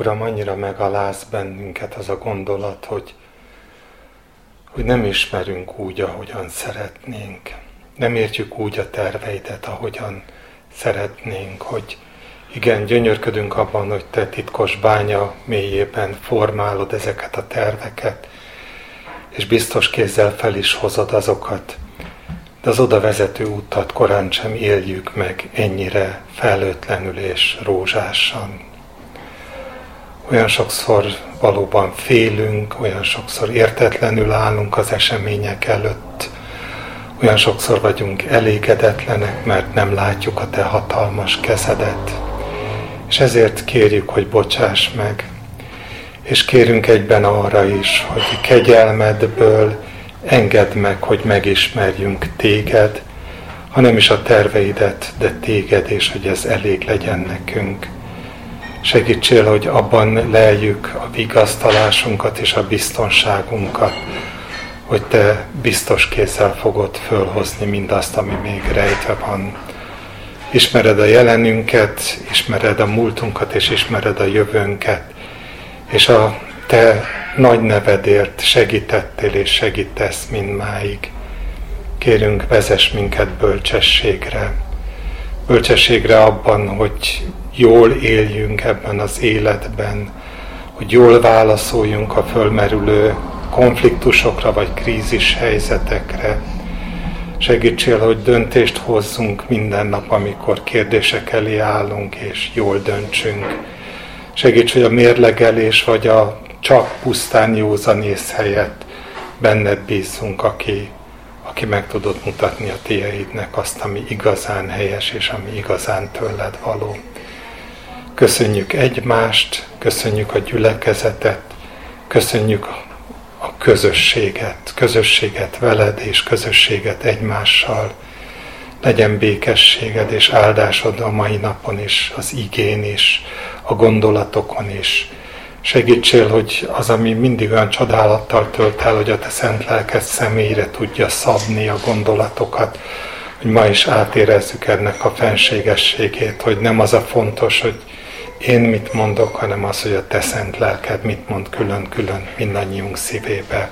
Uram, annyira megaláz bennünket az a gondolat, hogy, hogy nem ismerünk úgy, ahogyan szeretnénk. Nem értjük úgy a terveidet, ahogyan szeretnénk, hogy igen, gyönyörködünk abban, hogy te titkos bánya mélyében formálod ezeket a terveket, és biztos kézzel fel is hozod azokat, de az oda vezető utat korán sem éljük meg ennyire felőtlenül és rózsásan. Olyan sokszor valóban félünk, olyan sokszor értetlenül állunk az események előtt, olyan sokszor vagyunk elégedetlenek, mert nem látjuk a te hatalmas kezedet. És ezért kérjük, hogy bocsáss meg. És kérünk egyben arra is, hogy kegyelmedből engedd meg, hogy megismerjünk téged, hanem is a terveidet, de téged, és hogy ez elég legyen nekünk. Segítsél, hogy abban leljük a vigasztalásunkat és a biztonságunkat, hogy Te biztos kézzel fogod fölhozni mindazt, ami még rejtve van. Ismered a jelenünket, ismered a múltunkat, és ismered a jövőnket, és a Te nagy nevedért segítettél és segítesz mindmáig. Kérünk, vezess minket bölcsességre. Bölcsességre abban, hogy jól éljünk ebben az életben, hogy jól válaszoljunk a fölmerülő konfliktusokra vagy krízis helyzetekre. Segítsél, hogy döntést hozzunk minden nap, amikor kérdések elé állunk, és jól döntsünk. Segíts, hogy a mérlegelés vagy a csak pusztán józanész helyett benned bízunk, aki, aki meg tudod mutatni a tieidnek azt, ami igazán helyes, és ami igazán tőled való. Köszönjük egymást, köszönjük a gyülekezetet, köszönjük a közösséget, közösséget veled és közösséget egymással. Legyen békességed és áldásod a mai napon is, az igén is, a gondolatokon is. Segítsél, hogy az, ami mindig olyan csodálattal tölt el, hogy a te szent lelked személyre tudja szabni a gondolatokat, hogy ma is átérezzük ennek a fenségességét, hogy nem az a fontos, hogy én mit mondok, hanem az, hogy a te szent lelked mit mond külön-külön mindannyiunk szívébe.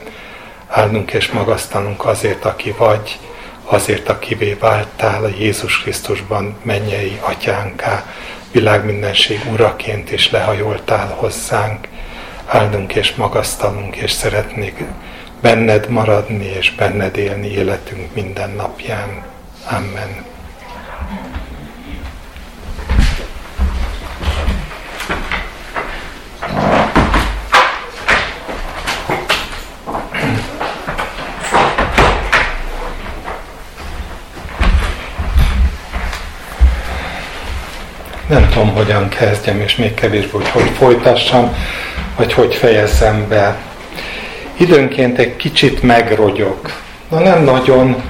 Állnunk és magasztanunk azért, aki vagy, azért, akivé váltál a Jézus Krisztusban mennyei atyánká, világ mindenség uraként is lehajoltál hozzánk. Áldunk és magasztalunk, és szeretnék benned maradni, és benned élni életünk minden napján. Amen. Nem tudom, hogyan kezdjem, és még kevésbé, hogy hogy folytassam, vagy hogy fejezzem be. Időnként egy kicsit megrogyok. Na nem nagyon,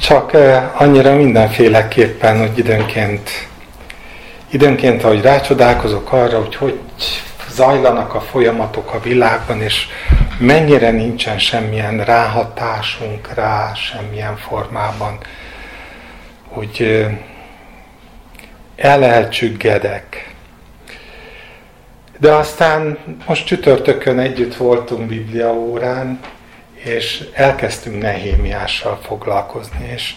csak eh, annyira mindenféleképpen, hogy időnként, időnként, ahogy rácsodálkozok arra, hogy hogy zajlanak a folyamatok a világban, és mennyire nincsen semmilyen ráhatásunk rá, semmilyen formában, hogy eh, elelcsüggedek. De aztán most csütörtökön együtt voltunk Biblia órán, és elkezdtünk Nehémiással foglalkozni, és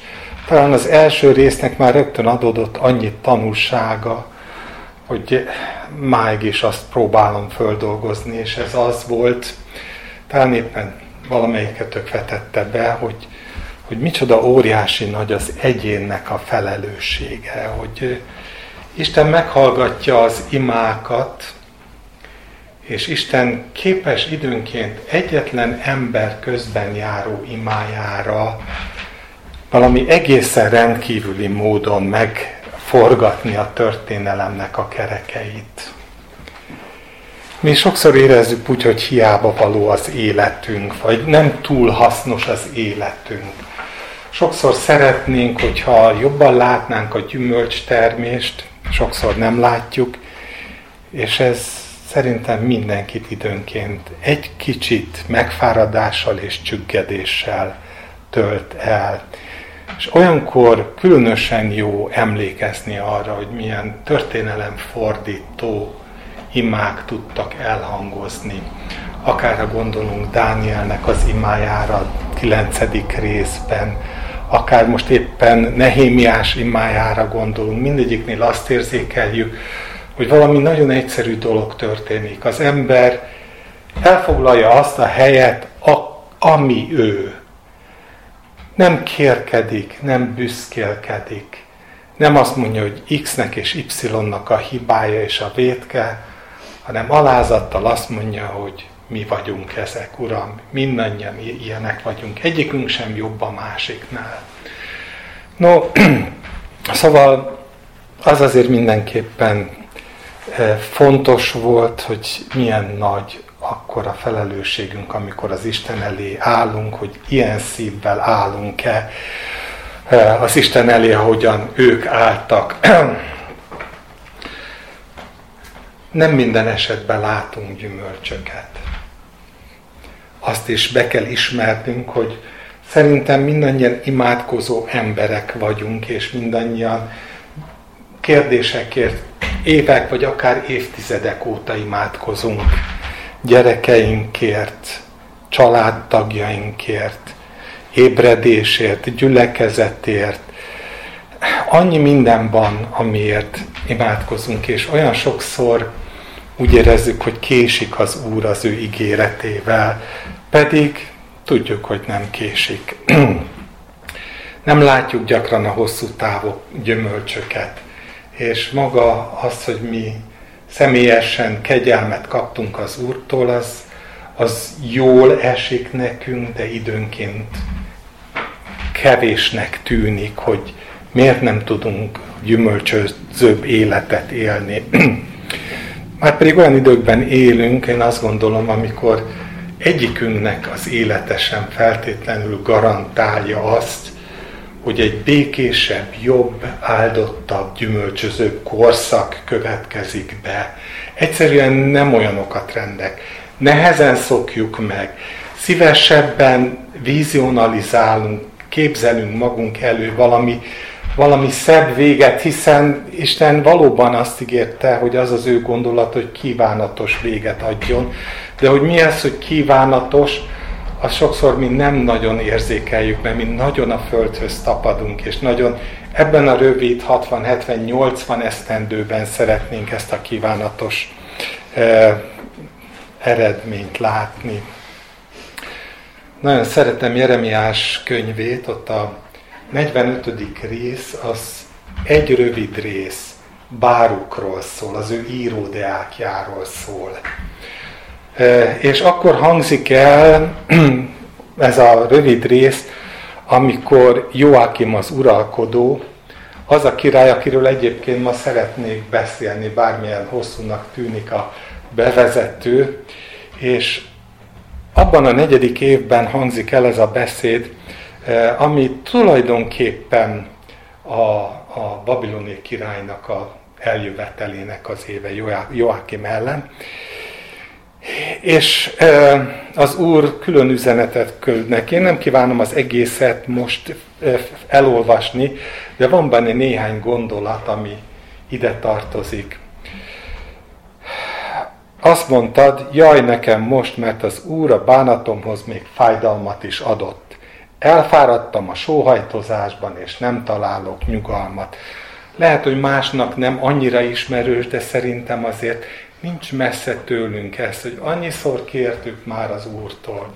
talán az első résznek már rögtön adódott annyi tanulsága, hogy máig is azt próbálom földolgozni, és ez az volt, talán éppen valamelyiket vetette be, hogy, hogy micsoda óriási nagy az egyénnek a felelőssége, hogy, Isten meghallgatja az imákat, és Isten képes időnként egyetlen ember közben járó imájára valami egészen rendkívüli módon megforgatni a történelemnek a kerekeit. Mi sokszor érezzük úgy, hogy hiába való az életünk, vagy nem túl hasznos az életünk. Sokszor szeretnénk, hogyha jobban látnánk a gyümölcstermést, sokszor nem látjuk, és ez szerintem mindenkit időnként egy kicsit megfáradással és csüggedéssel tölt el. És olyankor különösen jó emlékezni arra, hogy milyen történelemfordító imák tudtak elhangozni. Akár gondolunk Dánielnek az imájára, 9. részben, akár most éppen Nehémiás imájára gondolunk, mindegyiknél azt érzékeljük, hogy valami nagyon egyszerű dolog történik. Az ember elfoglalja azt a helyet, a, ami ő. Nem kérkedik, nem büszkélkedik. Nem azt mondja, hogy X-nek és Y-nak a hibája és a vétke, hanem alázattal azt mondja, hogy mi vagyunk ezek, Uram, mindannyian ilyenek vagyunk, egyikünk sem jobb a másiknál. No, szóval az azért mindenképpen eh, fontos volt, hogy milyen nagy akkor a felelősségünk, amikor az Isten elé állunk, hogy ilyen szívvel állunk-e eh, az Isten elé, ahogyan ők álltak. Nem minden esetben látunk gyümölcsöket. Azt is be kell ismernünk, hogy szerintem mindannyian imádkozó emberek vagyunk, és mindannyian kérdésekért évek vagy akár évtizedek óta imádkozunk gyerekeinkért, családtagjainkért, ébredésért, gyülekezetért. Annyi minden van, amiért imádkozunk, és olyan sokszor úgy érezzük, hogy késik az Úr az ő ígéretével, pedig tudjuk, hogy nem késik. nem látjuk gyakran a hosszú távok gyümölcsöket, és maga az, hogy mi személyesen kegyelmet kaptunk az Úrtól, az, az jól esik nekünk, de időnként kevésnek tűnik, hogy miért nem tudunk gyümölcsözőbb életet élni. Már pedig olyan időkben élünk, én azt gondolom, amikor egyikünknek az élete sem feltétlenül garantálja azt, hogy egy békésebb, jobb, áldottabb, gyümölcsözőbb korszak következik be. Egyszerűen nem olyanokat rendek. Nehezen szokjuk meg. Szívesebben vizionalizálunk, képzelünk magunk elő valami, valami szebb véget, hiszen Isten valóban azt ígérte, hogy az az ő gondolat, hogy kívánatos véget adjon. De hogy mi az, hogy kívánatos, azt sokszor mi nem nagyon érzékeljük, mert mi nagyon a földhöz tapadunk, és nagyon ebben a rövid 60-70-80 esztendőben szeretnénk ezt a kívánatos eh, eredményt látni. Nagyon szeretem Jeremiás könyvét, ott a 45. rész, az egy rövid rész Bárukról szól, az ő íródeákjáról szól. És akkor hangzik el ez a rövid rész, amikor Joachim az uralkodó, az a király, akiről egyébként ma szeretnék beszélni, bármilyen hosszúnak tűnik a bevezető, és abban a negyedik évben hangzik el ez a beszéd, ami tulajdonképpen a, a babiloni királynak a eljövetelének az éve Joachim ellen, és az Úr külön üzenetet küld neki. Én nem kívánom az egészet most elolvasni, de van benne néhány gondolat, ami ide tartozik. Azt mondtad, jaj nekem most, mert az Úr a bánatomhoz még fájdalmat is adott. Elfáradtam a sóhajtozásban, és nem találok nyugalmat. Lehet, hogy másnak nem annyira ismerős, de szerintem azért Nincs messze tőlünk ez, hogy annyiszor kértük már az Úrtól,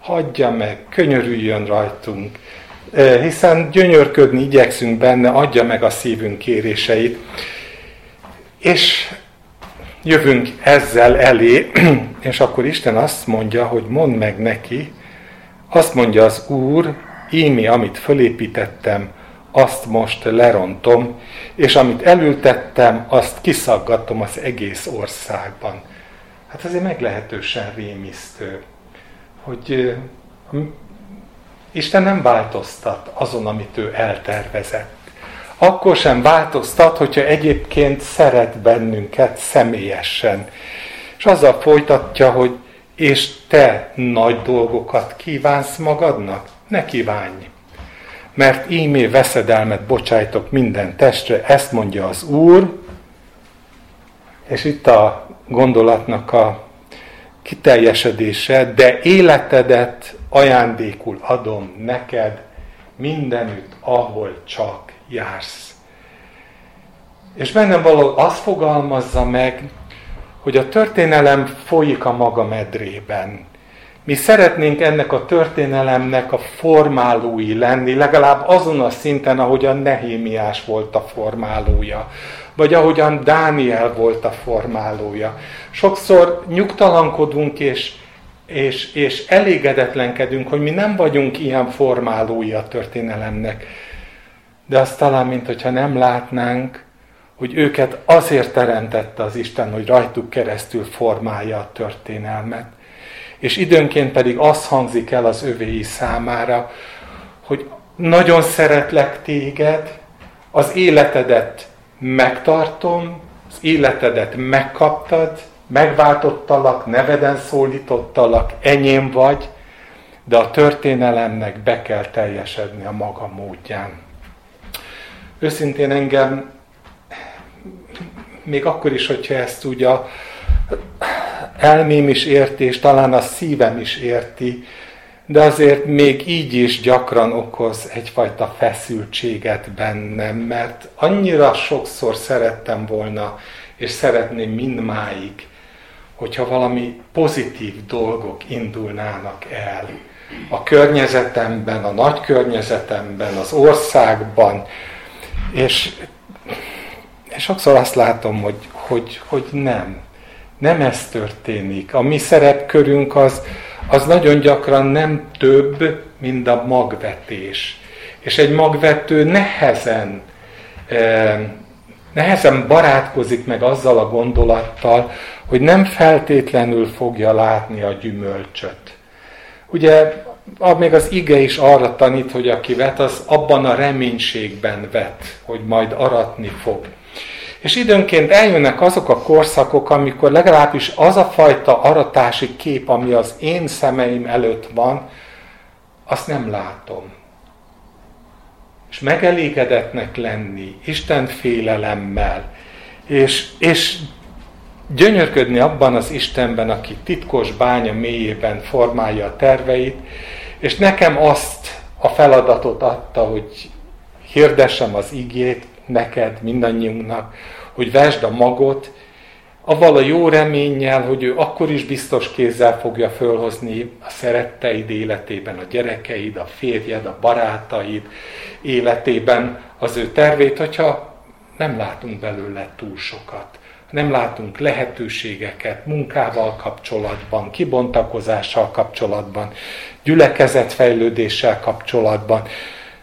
hagyja meg, könyörüljön rajtunk, e, hiszen gyönyörködni igyekszünk benne, adja meg a szívünk kéréseit, és jövünk ezzel elé, és akkor Isten azt mondja, hogy mondd meg neki, azt mondja az Úr, ími, amit fölépítettem, azt most lerontom, és amit elültettem, azt kiszaggatom az egész országban. Hát egy meglehetősen rémisztő, hogy Isten nem változtat azon, amit ő eltervezett. Akkor sem változtat, hogyha egyébként szeret bennünket személyesen. És azzal folytatja, hogy és te nagy dolgokat kívánsz magadnak? Ne kívánj! mert ímé veszedelmet bocsájtok minden testre, ezt mondja az Úr, és itt a gondolatnak a kiteljesedése, de életedet ajándékul adom neked mindenütt, ahol csak jársz. És bennem való azt fogalmazza meg, hogy a történelem folyik a maga medrében. Mi szeretnénk ennek a történelemnek a formálói lenni, legalább azon a szinten, ahogyan Nehémiás volt a formálója, vagy ahogyan Dániel volt a formálója. Sokszor nyugtalankodunk és, és, és elégedetlenkedünk, hogy mi nem vagyunk ilyen formálói a történelemnek. De azt talán, mintha nem látnánk, hogy őket azért teremtette az Isten, hogy rajtuk keresztül formálja a történelmet. És időnként pedig az hangzik el az övéi számára, hogy nagyon szeretlek téged, az életedet megtartom, az életedet megkaptad, megváltottalak, neveden szólítottalak, enyém vagy, de a történelemnek be kell teljesedni a maga módján. Őszintén engem még akkor is, hogyha ezt ugye a elmém is érti, és talán a szívem is érti, de azért még így is gyakran okoz egyfajta feszültséget bennem, mert annyira sokszor szerettem volna, és szeretném mindmáig, hogyha valami pozitív dolgok indulnának el. A környezetemben, a nagy környezetemben, az országban, és sokszor azt látom, hogy, hogy, hogy nem. Nem ez történik. A mi szerepkörünk az, az nagyon gyakran nem több, mint a magvetés. És egy magvető nehezen, eh, nehezen barátkozik meg azzal a gondolattal, hogy nem feltétlenül fogja látni a gyümölcsöt. Ugye még az ige is arra tanít, hogy aki vet, az abban a reménységben vet, hogy majd aratni fog. És időnként eljönnek azok a korszakok, amikor legalábbis az a fajta aratási kép, ami az én szemeim előtt van, azt nem látom. És megelégedetnek lenni, Isten félelemmel, és, és gyönyörködni abban az Istenben, aki titkos bánya mélyében formálja a terveit, és nekem azt a feladatot adta, hogy hirdessem az igét, neked, mindannyiunknak, hogy vesd a magot, avval a jó reménnyel, hogy ő akkor is biztos kézzel fogja fölhozni a szeretteid életében, a gyerekeid, a férjed, a barátaid életében az ő tervét, hogyha nem látunk belőle túl sokat. Nem látunk lehetőségeket munkával kapcsolatban, kibontakozással kapcsolatban, gyülekezetfejlődéssel kapcsolatban.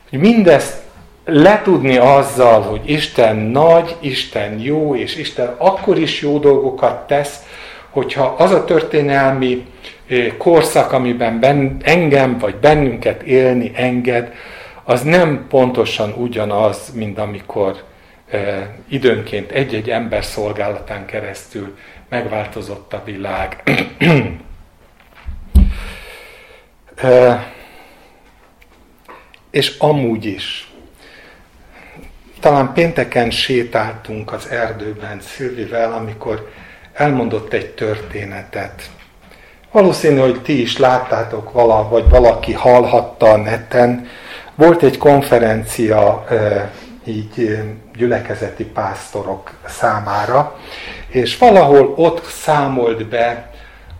Hogy mindezt letudni azzal, hogy Isten nagy, Isten jó, és Isten akkor is jó dolgokat tesz, hogyha az a történelmi eh, korszak, amiben ben, engem vagy bennünket élni enged, az nem pontosan ugyanaz, mint amikor eh, időnként egy-egy ember szolgálatán keresztül megváltozott a világ. eh, és amúgy is talán pénteken sétáltunk az erdőben Szilvivel, amikor elmondott egy történetet. Valószínű, hogy ti is láttátok vala, vagy valaki hallhatta a neten. Volt egy konferencia így gyülekezeti pásztorok számára, és valahol ott számolt be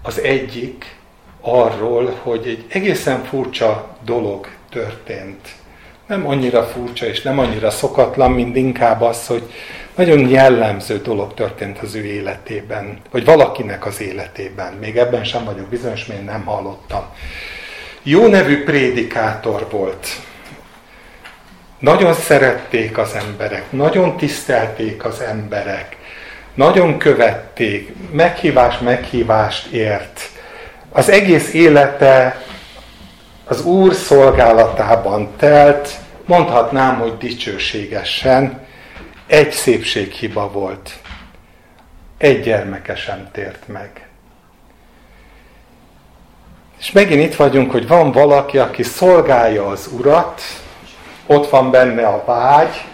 az egyik arról, hogy egy egészen furcsa dolog történt nem annyira furcsa és nem annyira szokatlan, mint inkább az, hogy nagyon jellemző dolog történt az ő életében, vagy valakinek az életében. Még ebben sem vagyok bizonyos, mert nem hallottam. Jó nevű prédikátor volt. Nagyon szerették az emberek, nagyon tisztelték az emberek, nagyon követték, meghívás meghívást ért. Az egész élete az Úr szolgálatában telt, mondhatnám, hogy dicsőségesen, egy szépséghiba volt. Egy gyermeke sem tért meg. És megint itt vagyunk, hogy van valaki, aki szolgálja az Urat, ott van benne a vágy,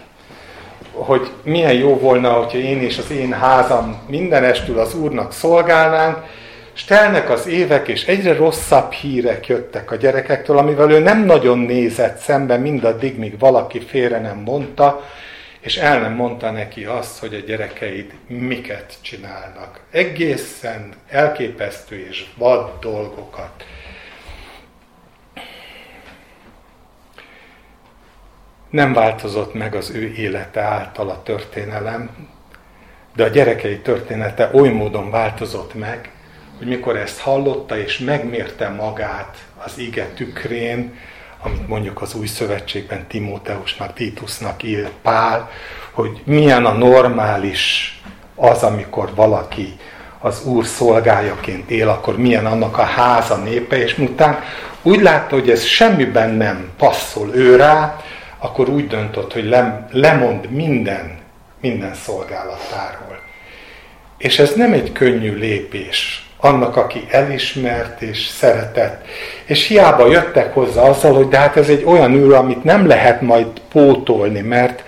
hogy milyen jó volna, hogyha én és az én házam mindenestül az Úrnak szolgálnánk, és telnek az évek, és egyre rosszabb hírek jöttek a gyerekektől, amivel ő nem nagyon nézett szembe mindaddig, míg valaki félre nem mondta, és el nem mondta neki azt, hogy a gyerekeid miket csinálnak. Egészen elképesztő és vad dolgokat. Nem változott meg az ő élete által a történelem, de a gyerekei története oly módon változott meg, hogy mikor ezt hallotta és megmérte magát az ige tükrén, amit mondjuk az új szövetségben Timóteusnak, Titusnak ír Pál, hogy milyen a normális az, amikor valaki az Úr szolgájaként él, akkor milyen annak a háza népe, és miután úgy látta, hogy ez semmiben nem passzol ő rá, akkor úgy döntött, hogy lemond minden, minden szolgálatáról. És ez nem egy könnyű lépés annak, aki elismert és szeretett. És hiába jöttek hozzá azzal, hogy de hát ez egy olyan űr, amit nem lehet majd pótolni, mert,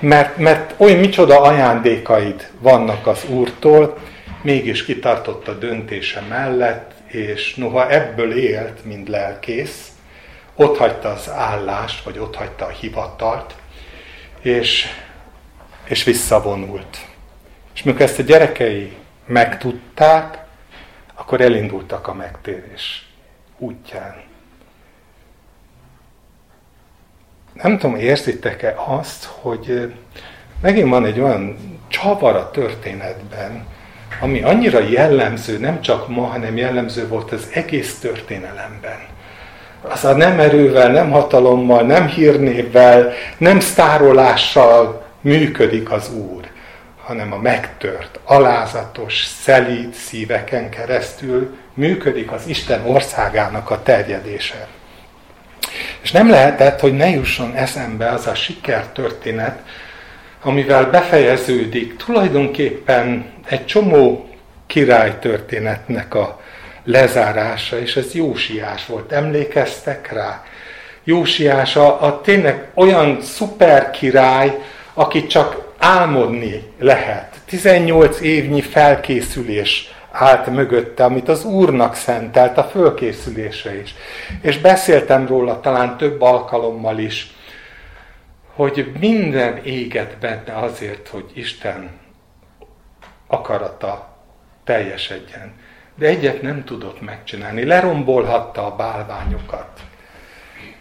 mert, mert olyan micsoda ajándékaid vannak az Úrtól, mégis kitartott a döntése mellett, és noha ebből élt, mint lelkész, ott hagyta az állást, vagy ott hagyta a hivatalt, és, és visszavonult. És mikor ezt a gyerekei megtudták, akkor elindultak a megtérés útján. Nem tudom, érzitek-e azt, hogy megint van egy olyan csavar a történetben, ami annyira jellemző, nem csak ma, hanem jellemző volt az egész történelemben. Az a nem erővel, nem hatalommal, nem hírnévvel, nem sztárolással működik az Úr hanem a megtört, alázatos, szelíd szíveken keresztül működik az Isten országának a terjedése. És nem lehetett, hogy ne jusson eszembe az a sikertörténet, amivel befejeződik tulajdonképpen egy csomó királytörténetnek a lezárása, és ez Jósiás volt. Emlékeztek rá? Jósiás a, a tényleg olyan szuper király, aki csak álmodni lehet. 18 évnyi felkészülés állt mögötte, amit az Úrnak szentelt a fölkészülése is. És beszéltem róla talán több alkalommal is, hogy minden éget benne azért, hogy Isten akarata teljesedjen. De egyet nem tudott megcsinálni. Lerombolhatta a bálványokat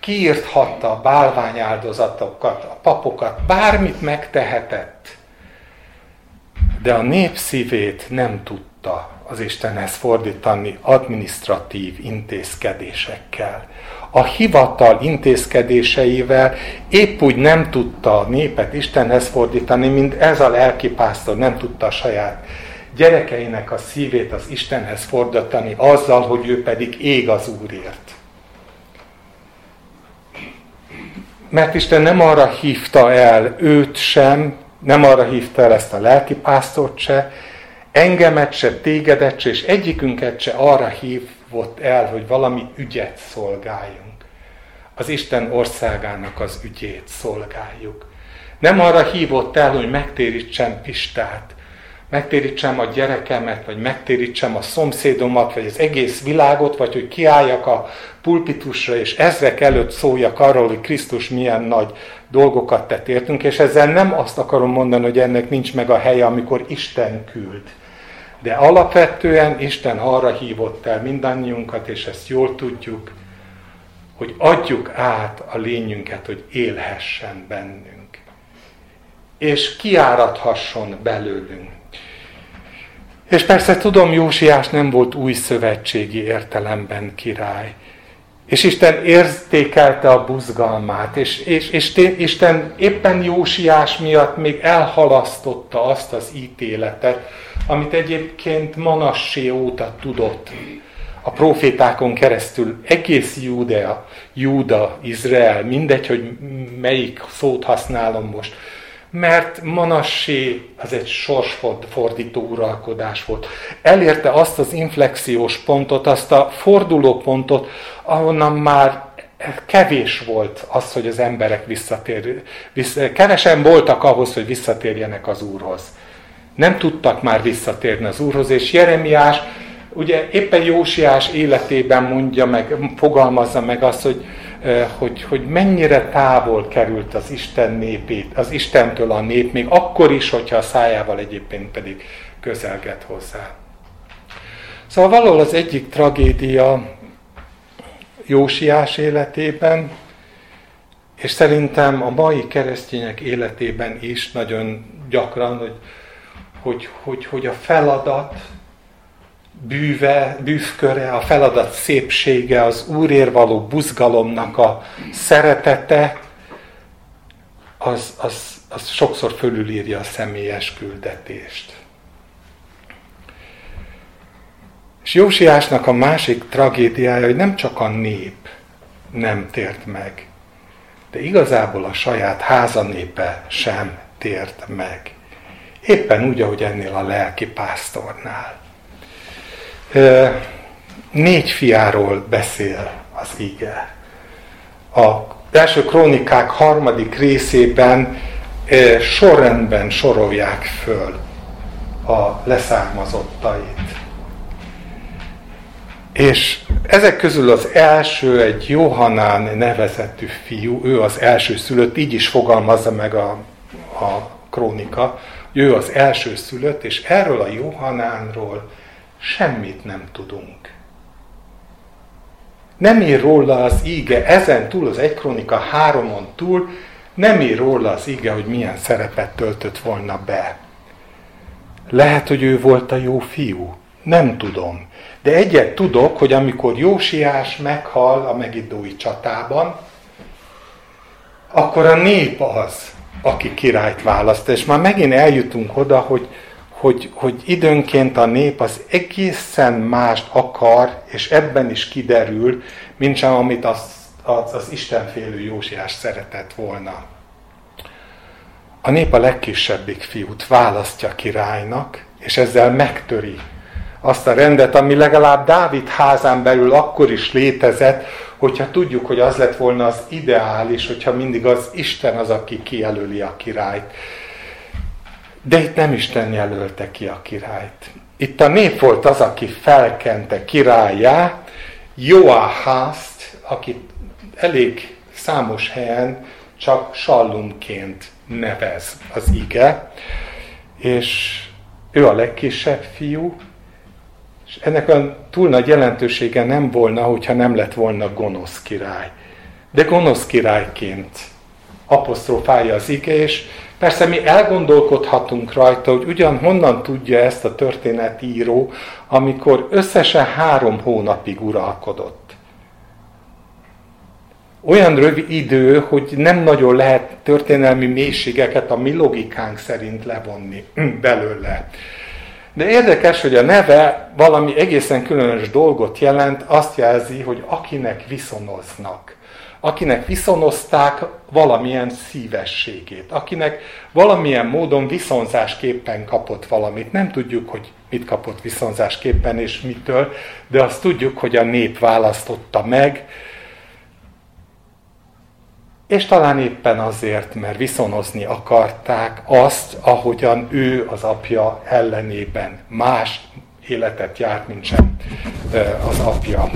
kiírthatta a bálványáldozatokat, a papokat, bármit megtehetett. De a nép szívét nem tudta az Istenhez fordítani administratív intézkedésekkel. A hivatal intézkedéseivel épp úgy nem tudta a népet Istenhez fordítani, mint ez a lelkipásztor nem tudta a saját gyerekeinek a szívét az Istenhez fordítani azzal, hogy ő pedig ég az Úrért. Mert Isten nem arra hívta el őt sem, nem arra hívta el ezt a lelkipásztort se, engemet se, tégedet se, és egyikünket se arra hívott el, hogy valami ügyet szolgáljunk. Az Isten országának az ügyét szolgáljuk. Nem arra hívott el, hogy megtérítsem Pistát, megtérítsem a gyerekemet, vagy megtérítsem a szomszédomat, vagy az egész világot, vagy hogy kiálljak a pulpitusra, és ezrek előtt szóljak arról, hogy Krisztus milyen nagy dolgokat tett értünk, és ezzel nem azt akarom mondani, hogy ennek nincs meg a helye, amikor Isten küld. De alapvetően Isten arra hívott el mindannyiunkat, és ezt jól tudjuk, hogy adjuk át a lényünket, hogy élhessen bennünk. És kiáradhasson belőlünk. És persze tudom, Jósiás nem volt új szövetségi értelemben király. És Isten értékelte a buzgalmát, és, és, és Isten éppen Jósiás miatt még elhalasztotta azt az ítéletet, amit egyébként Manassé óta tudott a profétákon keresztül egész Júdea, Júda, Izrael, mindegy, hogy melyik szót használom most, mert Manassé az egy sorsfordító uralkodás volt. Elérte azt az inflexiós pontot, azt a fordulópontot, ahonnan már kevés volt az, hogy az emberek visszatér, vissza, kevesen voltak ahhoz, hogy visszatérjenek az Úrhoz. Nem tudtak már visszatérni az Úrhoz, és Jeremiás ugye éppen Jósiás életében mondja meg, fogalmazza meg azt, hogy, hogy, hogy mennyire távol került az Isten népét, az Istentől a nép, még akkor is, hogyha a szájával egyébként pedig közelget hozzá. Szóval valahol az egyik tragédia Jósiás életében, és szerintem a mai keresztények életében is nagyon gyakran, hogy, hogy, hogy, hogy a feladat bűve, bűvköre, a feladat szépsége, az Úrér való buzgalomnak a szeretete, az, az, az sokszor fölülírja a személyes küldetést. És Jósiásnak a másik tragédiája, hogy nem csak a nép nem tért meg, de igazából a saját házanépe sem tért meg. Éppen úgy, ahogy ennél a lelki pásztornál. Négy fiáról beszél az ige. A első krónikák harmadik részében sorrendben sorolják föl a leszármazottait. És ezek közül az első egy Johannán nevezetű fiú, ő az első szülött, így is fogalmazza meg a, a krónika, ő az első szülött, és erről a Johannánról semmit nem tudunk. Nem ír róla az íge, ezen túl az egy krónika háromon túl, nem ír róla az íge, hogy milyen szerepet töltött volna be. Lehet, hogy ő volt a jó fiú. Nem tudom. De egyet tudok, hogy amikor Jósiás meghal a megiddói csatában, akkor a nép az, aki királyt választ. És már megint eljutunk oda, hogy, hogy, hogy időnként a nép az egészen mást akar, és ebben is kiderül, mint sem amit az, az, az Istenfélő Jósiás szeretett volna. A nép a legkisebbik fiút választja királynak, és ezzel megtöri azt a rendet, ami legalább Dávid házán belül akkor is létezett, hogyha tudjuk, hogy az lett volna az ideális, hogyha mindig az Isten az, aki kijelöli a királyt. De itt nem Isten jelölte ki a királyt. Itt a nép volt az, aki felkente királyá, Joahászt, akit elég számos helyen csak Sallumként nevez az ige, és ő a legkisebb fiú, és ennek a túl nagy jelentősége nem volna, hogyha nem lett volna gonosz király. De gonosz királyként apostrofálja az ige, és persze mi elgondolkodhatunk rajta, hogy ugyan honnan tudja ezt a történetíró, amikor összesen három hónapig uralkodott. Olyan rövid idő, hogy nem nagyon lehet történelmi mélységeket a mi logikánk szerint levonni belőle. De érdekes, hogy a neve valami egészen különös dolgot jelent, azt jelzi, hogy akinek viszonoznak. Akinek viszonozták valamilyen szívességét. Akinek valamilyen módon viszonzásképpen kapott valamit. Nem tudjuk, hogy mit kapott viszonzásképpen és mitől, de azt tudjuk, hogy a nép választotta meg, és talán éppen azért, mert viszonozni akarták azt, ahogyan ő az apja ellenében más életet járt, mint sem az apja.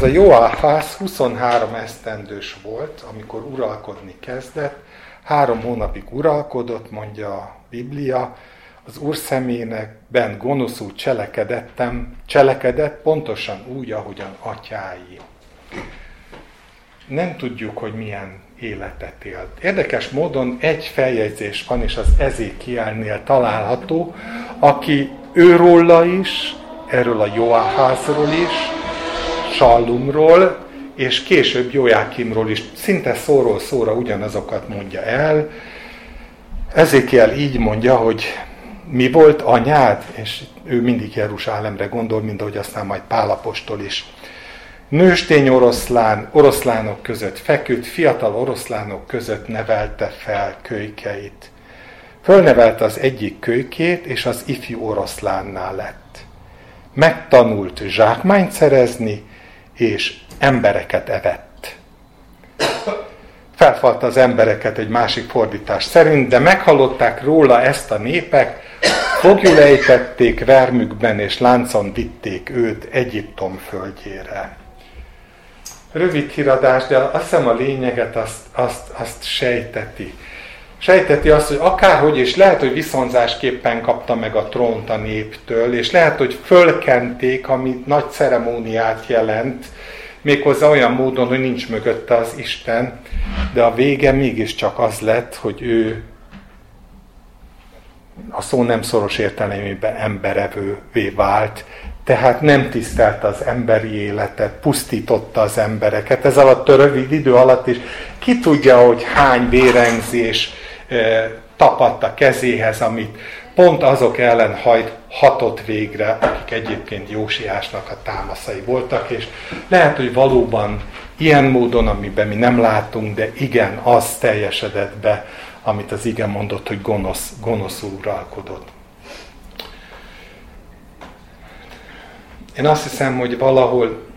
Ez a Joáhász 23 esztendős volt, amikor uralkodni kezdett. Három hónapig uralkodott, mondja a Biblia, az Úr szemének bent gonoszul cselekedettem, cselekedett pontosan úgy, ahogyan atyái. Nem tudjuk, hogy milyen életet élt. Érdekes módon egy feljegyzés van, és az Ezékielnél található, aki őróla is, erről a Joáházról is, Sallumról, és később Jóákimról is szinte szóról szóra ugyanazokat mondja el. Ezékiel így mondja, hogy mi volt anyád? És ő mindig Jeruzsálemre gondol, mint ahogy aztán majd Pálapostól is. Nőstény oroszlán, oroszlánok között feküdt, fiatal oroszlánok között nevelte fel kölykeit. Fölnevelte az egyik kölykét, és az ifjú oroszlánnál lett. Megtanult zsákmányt szerezni, és embereket evett. Felfalta az embereket egy másik fordítás szerint, de meghallották róla ezt a népek, fogjulejtették vermükben, és láncon vitték őt Egyiptom földjére. Rövid híradás, de azt hiszem a lényeget azt, azt, azt sejteti sejteti azt, hogy akárhogy, és lehet, hogy viszonzásképpen kapta meg a trónt a néptől, és lehet, hogy fölkenték, ami nagy ceremóniát jelent, méghozzá olyan módon, hogy nincs mögötte az Isten, de a vége mégiscsak az lett, hogy ő a szó nem szoros értelemében emberevővé vált, tehát nem tisztelte az emberi életet, pusztította az embereket. Ez alatt a rövid idő alatt is ki tudja, hogy hány vérengzés, tapadt a kezéhez, amit pont azok ellen hajt, hatott végre, akik egyébként Jósiásnak a támaszai voltak, és lehet, hogy valóban ilyen módon, amiben mi nem látunk, de igen, az teljesedett be, amit az igen mondott, hogy gonosz, gonosz uralkodott. Én azt hiszem, hogy valahol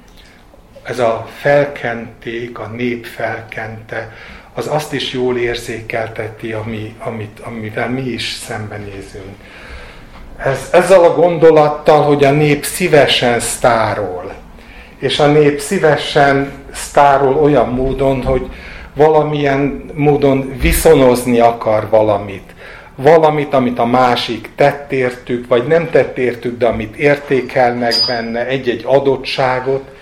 ez a felkenték, a nép felkente, az azt is jól érzékelteti, ami, amit, amivel mi is szembenézünk. Ez, ezzel a gondolattal, hogy a nép szívesen sztárol, és a nép szívesen sztárol olyan módon, hogy valamilyen módon viszonozni akar valamit. Valamit, amit a másik tett értük, vagy nem tett értük, de amit értékelnek benne, egy-egy adottságot,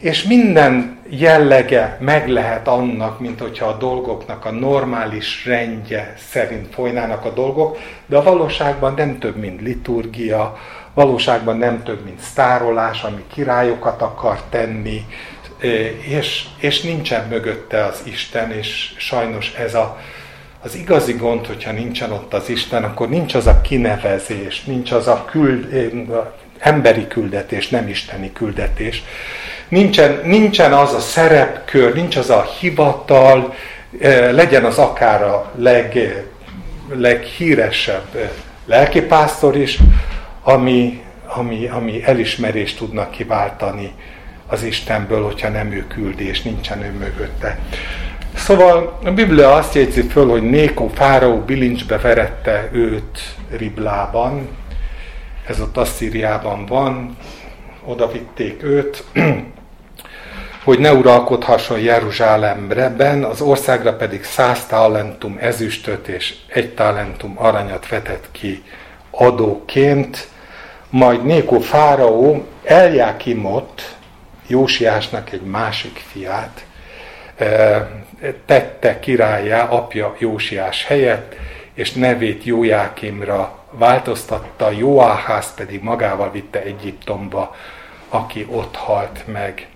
és minden jellege meg lehet annak, mint hogyha a dolgoknak a normális rendje szerint folynának a dolgok, de a valóságban nem több, mint liturgia, valóságban nem több, mint sztárolás, ami királyokat akar tenni, és, és nincsen mögötte az Isten, és sajnos ez a, az igazi gond, hogyha nincsen ott az Isten, akkor nincs az a kinevezés, nincs az a küld, emberi küldetés, nem isteni küldetés. Nincsen, nincsen az a szerepkör, nincs az a hivatal, eh, legyen az akár a leg, leghíresebb eh, lelkipásztor is, ami, ami, ami elismerést tudnak kiváltani az Istenből, hogyha nem ő küldi, és nincsen ő mögötte. Szóval a Biblia azt jegyzi föl, hogy Néko fáraó bilincsbe verette őt Riblában, ez ott Asszíriában van, oda vitték őt, hogy ne uralkodhasson Jeruzsálemben, az országra pedig száz talentum ezüstöt és egy talentum aranyat vetett ki adóként, majd Néko fáraó Eljákimot, Jósiásnak egy másik fiát, eh, tette királyá apja Jósiás helyett, és nevét Jójákimra változtatta, Jóáház pedig magával vitte Egyiptomba, aki ott halt meg.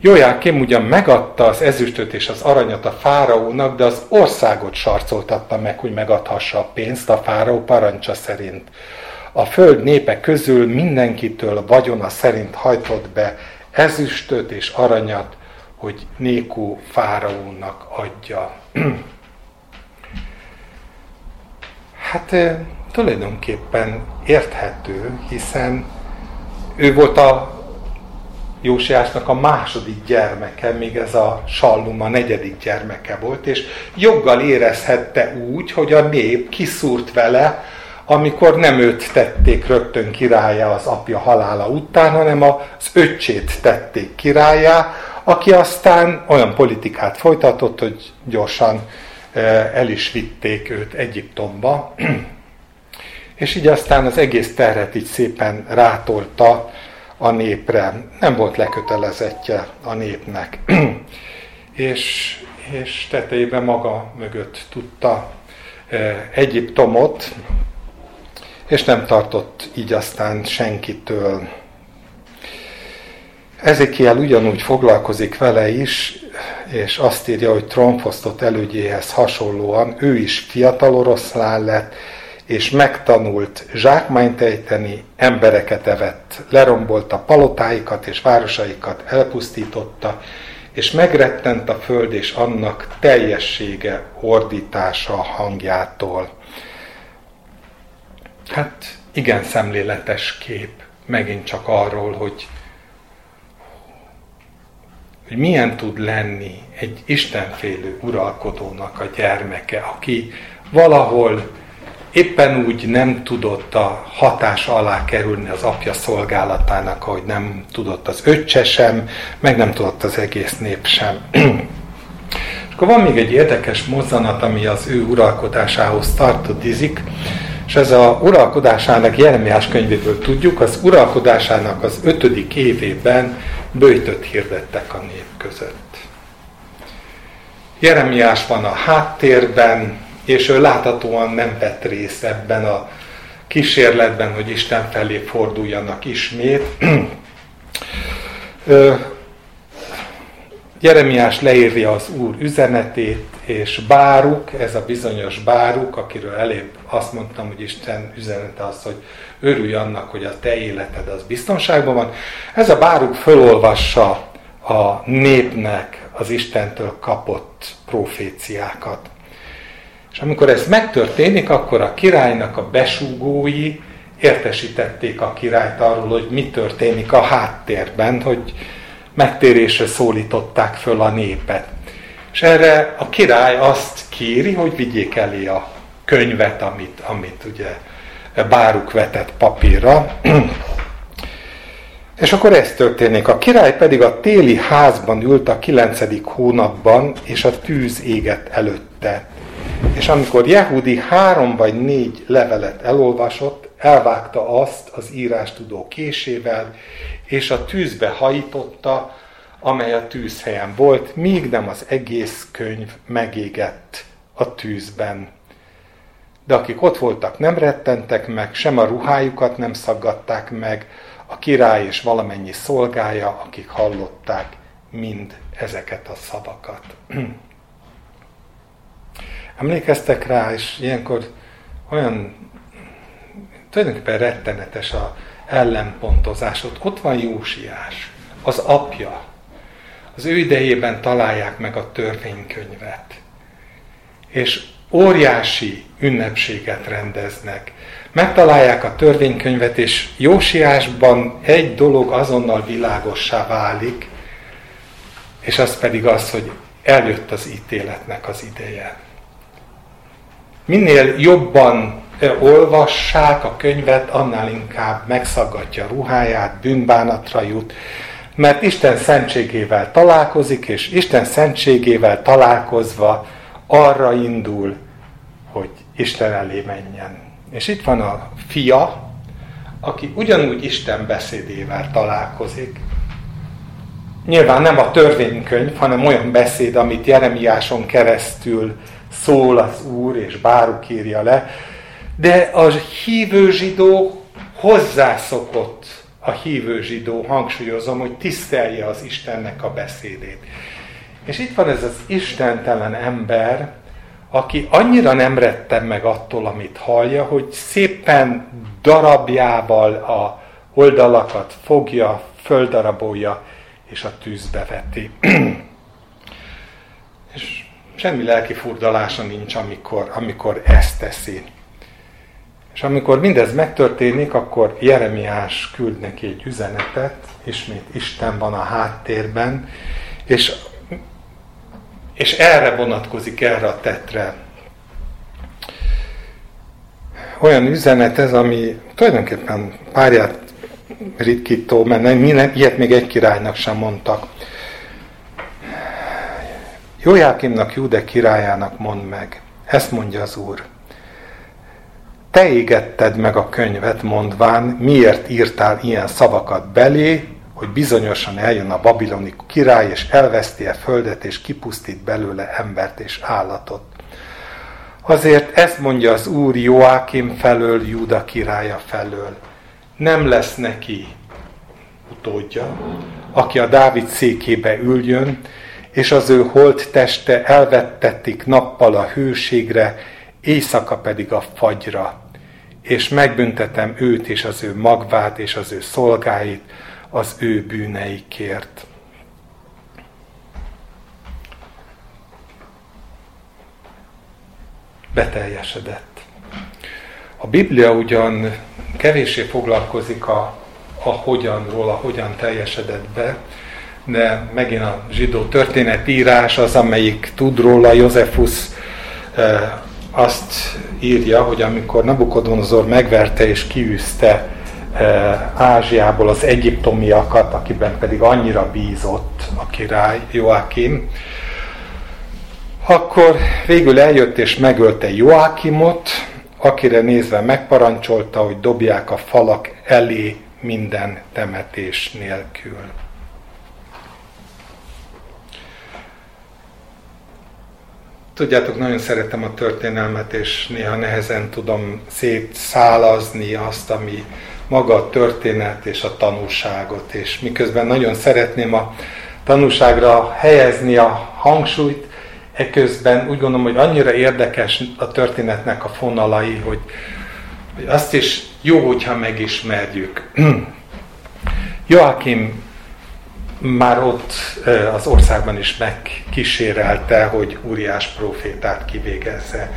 Jójákim ugyan megadta az ezüstöt és az aranyat a fáraónak, de az országot sarcoltatta meg, hogy megadhassa a pénzt a fáraó parancsa szerint. A föld népe közül mindenkitől vagyona szerint hajtott be ezüstöt és aranyat, hogy Nékó fáraónak adja. hát tulajdonképpen érthető, hiszen ő volt a Jósiásnak a második gyermeke, még ez a Sallum negyedik gyermeke volt, és joggal érezhette úgy, hogy a nép kiszúrt vele, amikor nem őt tették rögtön királyá az apja halála után, hanem az öccsét tették királyá, aki aztán olyan politikát folytatott, hogy gyorsan eh, el is vitték őt Egyiptomba, és így aztán az egész terhet így szépen rátolta a népre. Nem volt lekötelezettje a népnek. és, és tetejében maga mögött tudta e, Egyiptomot, és nem tartott így aztán senkitől. Ezekiel ugyanúgy foglalkozik vele is, és azt írja, hogy trónfosztott elődjéhez hasonlóan ő is fiatal oroszlán lett, és megtanult zsákmányt ejteni, embereket evett, lerombolta palotáikat és városaikat, elpusztította, és megrettent a föld és annak teljessége ordítása a hangjától. Hát igen szemléletes kép, megint csak arról, hogy, hogy milyen tud lenni egy istenfélő uralkodónak a gyermeke, aki valahol éppen úgy nem tudott a hatás alá kerülni az apja szolgálatának, ahogy nem tudott az öccse sem, meg nem tudott az egész nép sem. És akkor van még egy érdekes mozzanat, ami az ő uralkodásához tartozik, és ez a uralkodásának Jeremiás könyvéből tudjuk, az uralkodásának az ötödik évében bőjtött hirdettek a nép között. Jeremiás van a háttérben, és ő láthatóan nem vett részt ebben a kísérletben, hogy Isten felé forduljanak ismét. Jeremiás leírja az Úr üzenetét, és Báruk, ez a bizonyos Báruk, akiről elébb azt mondtam, hogy Isten üzenete az, hogy örülj annak, hogy a te életed az biztonságban van. Ez a Báruk fölolvassa a népnek az Istentől kapott proféciákat. És amikor ez megtörténik, akkor a királynak a besúgói értesítették a királyt arról, hogy mi történik a háttérben, hogy megtérésre szólították föl a népet. És erre a király azt kéri, hogy vigyék elé a könyvet, amit, amit ugye báruk vetett papírra. És akkor ez történik. A király pedig a téli házban ült a kilencedik hónapban, és a tűz égett előtte. És amikor Jehudi három vagy négy levelet elolvasott, elvágta azt az írástudó késével, és a tűzbe hajította, amely a tűzhelyen volt, míg nem az egész könyv megégett a tűzben. De akik ott voltak, nem rettentek meg, sem a ruhájukat nem szaggatták meg, a király és valamennyi szolgája, akik hallották mind ezeket a szavakat. Emlékeztek rá, és ilyenkor olyan tulajdonképpen rettenetes a ellenpontozás. Ott, ott van Jósiás, az apja. Az ő idejében találják meg a törvénykönyvet. És óriási ünnepséget rendeznek. Megtalálják a törvénykönyvet, és Jósiásban egy dolog azonnal világossá válik, és az pedig az, hogy eljött az ítéletnek az ideje minél jobban olvassák a könyvet, annál inkább megszaggatja ruháját, bűnbánatra jut, mert Isten szentségével találkozik, és Isten szentségével találkozva arra indul, hogy Isten elé menjen. És itt van a fia, aki ugyanúgy Isten beszédével találkozik. Nyilván nem a törvénykönyv, hanem olyan beszéd, amit Jeremiáson keresztül szól az Úr, és Báruk írja le, de a hívő zsidó hozzászokott a hívő zsidó, hangsúlyozom, hogy tisztelje az Istennek a beszédét. És itt van ez az istentelen ember, aki annyira nem rettem meg attól, amit hallja, hogy szépen darabjával a oldalakat fogja, földarabolja, és a tűzbe veti. és semmi lelki furdalása nincs, amikor, amikor ezt teszi. És amikor mindez megtörténik, akkor Jeremiás küld neki egy üzenetet, ismét Isten van a háttérben, és, és erre vonatkozik, erre a tetre. Olyan üzenet ez, ami tulajdonképpen párját ritkító, mert ilyet még egy királynak sem mondtak. Jójákimnak, Júde királyának mond meg, ezt mondja az Úr. Te égetted meg a könyvet, mondván, miért írtál ilyen szavakat belé, hogy bizonyosan eljön a babiloni király, és elveszti a földet, és kipusztít belőle embert és állatot. Azért ezt mondja az Úr Joákim felől, Júda királya felől. Nem lesz neki utódja, aki a Dávid székébe üljön, és az ő holt teste elvettetik nappal a hőségre, éjszaka pedig a fagyra. És megbüntetem őt és az ő magvát és az ő szolgáit az ő bűneikért. Beteljesedett. A Biblia ugyan kevéssé foglalkozik a, a hogyanról, a hogyan teljesedett be, de megint a zsidó történetírás az, amelyik tud róla, Józefus e, azt írja, hogy amikor Nabukodonozor megverte és kiűzte e, Ázsiából az egyiptomiakat, akiben pedig annyira bízott a király, Joachim, akkor végül eljött és megölte Joachimot, akire nézve megparancsolta, hogy dobják a falak elé minden temetés nélkül. Tudjátok, nagyon szeretem a történelmet, és néha nehezen tudom szétszálazni azt, ami maga a történet és a tanúságot, és miközben nagyon szeretném a tanúságra helyezni a hangsúlyt, eközben úgy gondolom, hogy annyira érdekes a történetnek a fonalai, hogy, hogy azt is jó, hogyha megismerjük. Joachim már ott az országban is megkísérelte, hogy Úriás profétát kivégezze.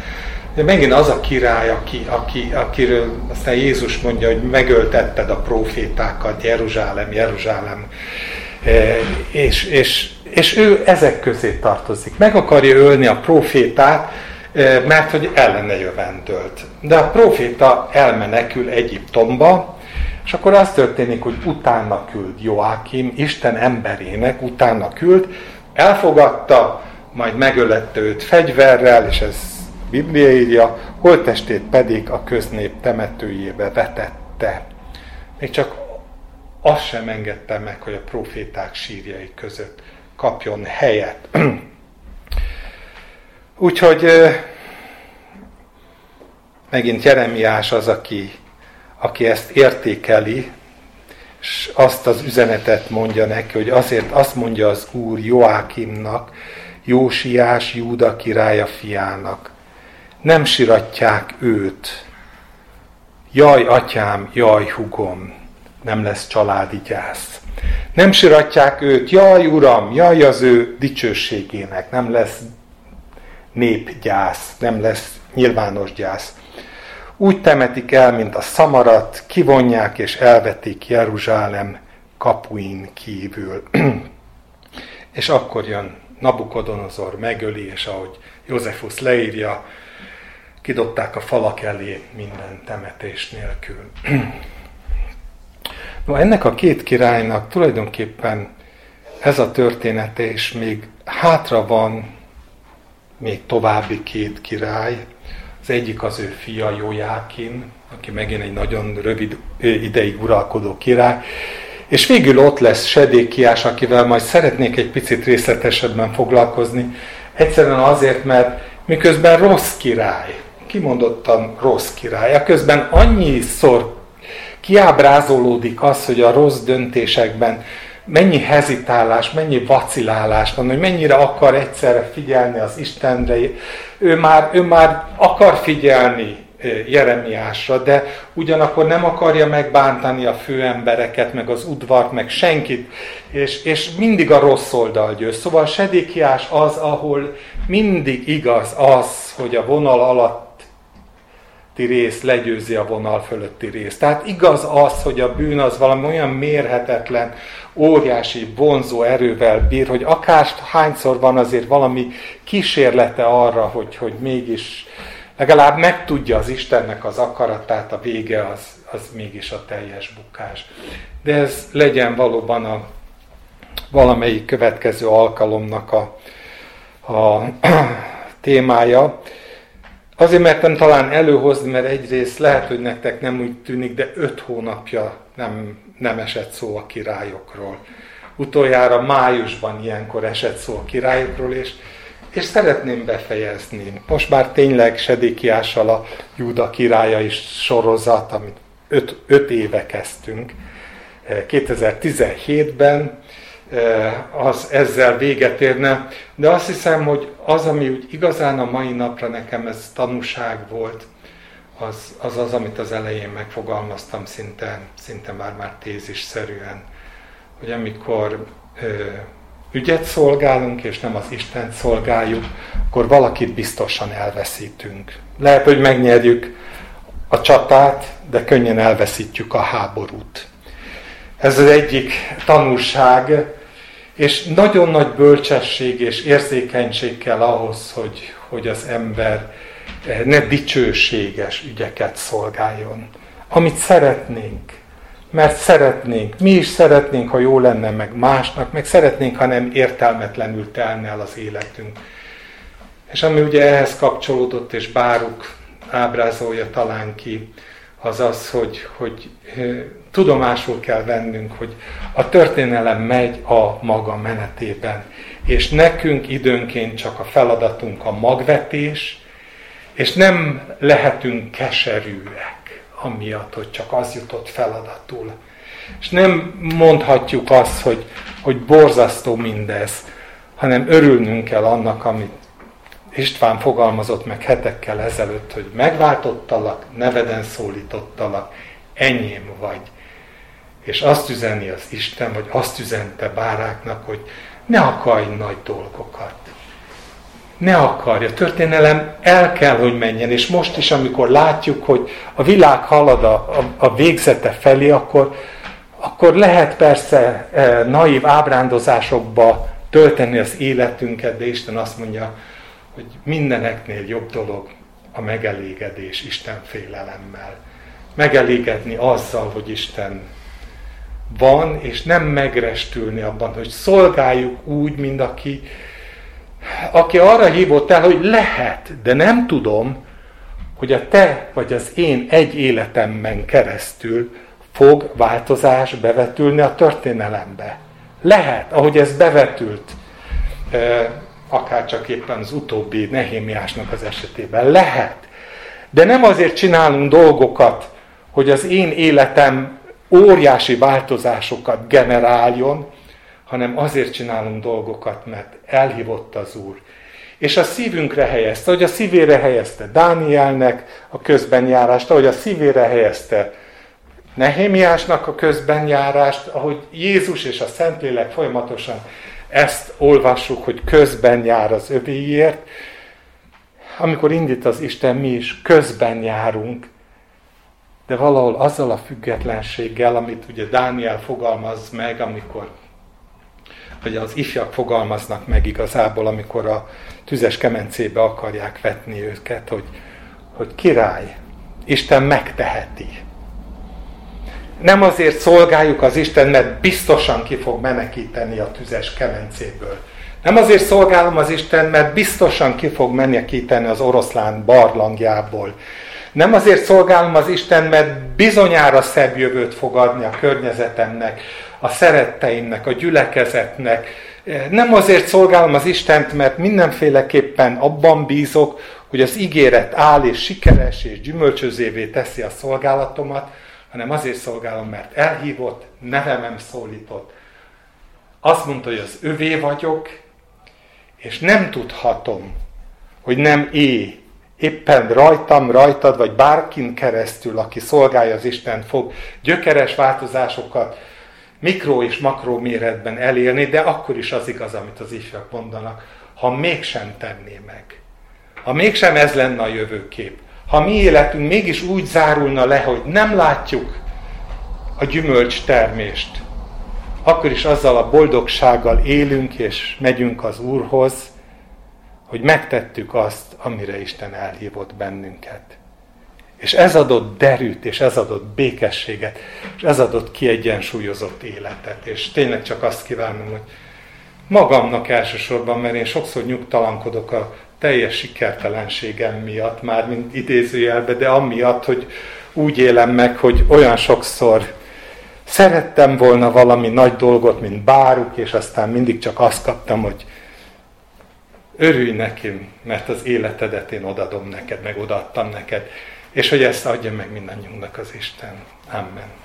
De megint az a király, aki, aki, akiről aztán Jézus mondja, hogy megöltetted a profétákat, Jeruzsálem, Jeruzsálem, és, és, és ő ezek közé tartozik. Meg akarja ölni a profétát, mert hogy ellene jövendölt. De a proféta elmenekül Egyiptomba, és akkor az történik, hogy utána küld Joákim, Isten emberének utána küld, elfogadta, majd megölette őt fegyverrel, és ez Biblia írja, holtestét pedig a köznép temetőjébe vetette. Még csak azt sem engedte meg, hogy a proféták sírjai között kapjon helyet. Úgyhogy megint Jeremiás az, aki aki ezt értékeli, és azt az üzenetet mondja neki, hogy azért azt mondja az Úr Joákimnak, Jósiás Júda királya fiának, nem siratják őt, jaj atyám, jaj hugom, nem lesz családi gyász. Nem siratják őt, jaj uram, jaj az ő dicsőségének, nem lesz népgyász, nem lesz nyilvános gyász úgy temetik el, mint a szamarat, kivonják és elvetik Jeruzsálem kapuin kívül. és akkor jön Nabukodonozor, megöli, és ahogy Józefus leírja, kidobták a falak elé minden temetés nélkül. no, ennek a két királynak tulajdonképpen ez a története, és még hátra van még további két király, az egyik az ő fia Jójákin, aki megint egy nagyon rövid ideig uralkodó király, és végül ott lesz Sedékiás, akivel majd szeretnék egy picit részletesebben foglalkozni. Egyszerűen azért, mert miközben rossz király, kimondottan rossz király, közben annyiszor kiábrázolódik az, hogy a rossz döntésekben mennyi hezitálás, mennyi vacilálás van, hogy mennyire akar egyszerre figyelni az Istenre. Ő már, ő már akar figyelni Jeremiásra, de ugyanakkor nem akarja megbántani a főembereket, meg az udvart, meg senkit, és, és mindig a rossz oldal győz. Szóval Sedékiás az, ahol mindig igaz az, hogy a vonal alatt rész legyőzi a vonal fölötti részt. Tehát igaz az, hogy a bűn az valami olyan mérhetetlen, óriási, vonzó erővel bír, hogy akár hányszor van azért valami kísérlete arra, hogy, hogy mégis legalább megtudja az Istennek az akaratát, a vége az, az mégis a teljes bukás. De ez legyen valóban a valamelyik következő alkalomnak a, a témája. Azért mertem talán előhozni, mert egyrészt lehet, hogy nektek nem úgy tűnik, de öt hónapja nem, nem esett szó a királyokról. Utoljára májusban ilyenkor esett szó a királyokról, és, és szeretném befejezni. Most már tényleg Sedékiással a Júda királya is sorozat, amit öt, öt éve kezdtünk. 2017-ben az ezzel véget érne, de azt hiszem, hogy az, ami úgy igazán a mai napra nekem ez tanúság volt, az az, az amit az elején megfogalmaztam szinte, szinte már már tézisszerűen, hogy amikor ö, ügyet szolgálunk, és nem az Isten szolgáljuk, akkor valakit biztosan elveszítünk. Lehet, hogy megnyerjük a csatát, de könnyen elveszítjük a háborút. Ez az egyik tanulság, és nagyon nagy bölcsesség és érzékenység kell ahhoz, hogy, hogy az ember eh, ne dicsőséges ügyeket szolgáljon. Amit szeretnénk, mert szeretnénk, mi is szeretnénk, ha jó lenne meg másnak, meg szeretnénk, ha nem értelmetlenül telne el az életünk. És ami ugye ehhez kapcsolódott, és Báruk ábrázolja talán ki, az az, hogy, hogy tudomásul kell vennünk, hogy a történelem megy a maga menetében, és nekünk időnként csak a feladatunk a magvetés, és nem lehetünk keserűek, amiatt, hogy csak az jutott feladatul. És nem mondhatjuk azt, hogy, hogy borzasztó mindez, hanem örülnünk kell annak, amit István fogalmazott meg hetekkel ezelőtt, hogy megváltottalak, neveden szólítottalak, enyém vagy. És azt üzeni az Isten, vagy azt üzente Báráknak, hogy ne akarj nagy dolgokat. Ne akarja. A történelem el kell, hogy menjen. És most is, amikor látjuk, hogy a világ halad a, a, a végzete felé, akkor, akkor lehet persze e, naív ábrándozásokba tölteni az életünket, de Isten azt mondja, hogy mindeneknél jobb dolog a megelégedés Isten félelemmel. Megelégedni azzal, hogy Isten van, és nem megrestülni abban, hogy szolgáljuk úgy, mint aki, aki arra hívott el, hogy lehet, de nem tudom, hogy a te vagy az én egy életemben keresztül fog változás bevetülni a történelembe. Lehet, ahogy ez bevetült akár csak éppen az utóbbi Nehémiásnak az esetében. Lehet. De nem azért csinálunk dolgokat, hogy az én életem óriási változásokat generáljon, hanem azért csinálunk dolgokat, mert elhívott az Úr. És a szívünkre helyezte, hogy a szívére helyezte Dánielnek a közbenjárást, ahogy a szívére helyezte Nehémiásnak a közbenjárást, ahogy Jézus és a Szentlélek folyamatosan ezt olvassuk, hogy közben jár az övéért. Amikor indít az Isten, mi is közben járunk, de valahol azzal a függetlenséggel, amit ugye Dániel fogalmaz meg, amikor vagy az ifjak fogalmaznak meg igazából, amikor a tüzes kemencébe akarják vetni őket, hogy, hogy király, Isten megteheti nem azért szolgáljuk az Isten, mert biztosan ki fog menekíteni a tüzes kemencéből. Nem azért szolgálom az Isten, mert biztosan ki fog menekíteni az oroszlán barlangjából. Nem azért szolgálom az Isten, mert bizonyára szebb jövőt fog adni a környezetemnek, a szeretteimnek, a gyülekezetnek. Nem azért szolgálom az Istent, mert mindenféleképpen abban bízok, hogy az ígéret áll és sikeres és gyümölcsözévé teszi a szolgálatomat, hanem azért szolgálom, mert elhívott, nevemem szólított. Azt mondta, hogy az övé vagyok, és nem tudhatom, hogy nem é, éppen rajtam, rajtad, vagy bárkin keresztül, aki szolgálja az Isten, fog gyökeres változásokat mikro és makró méretben elérni, de akkor is az igaz, amit az ifjak mondanak, ha mégsem tenné meg. Ha mégsem ez lenne a jövőkép, ha mi életünk mégis úgy zárulna le, hogy nem látjuk a gyümölcs termést, akkor is azzal a boldogsággal élünk és megyünk az Úrhoz, hogy megtettük azt, amire Isten elhívott bennünket. És ez adott derűt, és ez adott békességet, és ez adott kiegyensúlyozott életet. És tényleg csak azt kívánom, hogy magamnak elsősorban, mert én sokszor nyugtalankodok a teljes sikertelenségem miatt, már mint idézőjelbe, de amiatt, hogy úgy élem meg, hogy olyan sokszor szerettem volna valami nagy dolgot, mint báruk, és aztán mindig csak azt kaptam, hogy örülj nekem, mert az életedet én odadom neked, meg odaadtam neked, és hogy ezt adja meg mindannyiunknak az Isten. Amen.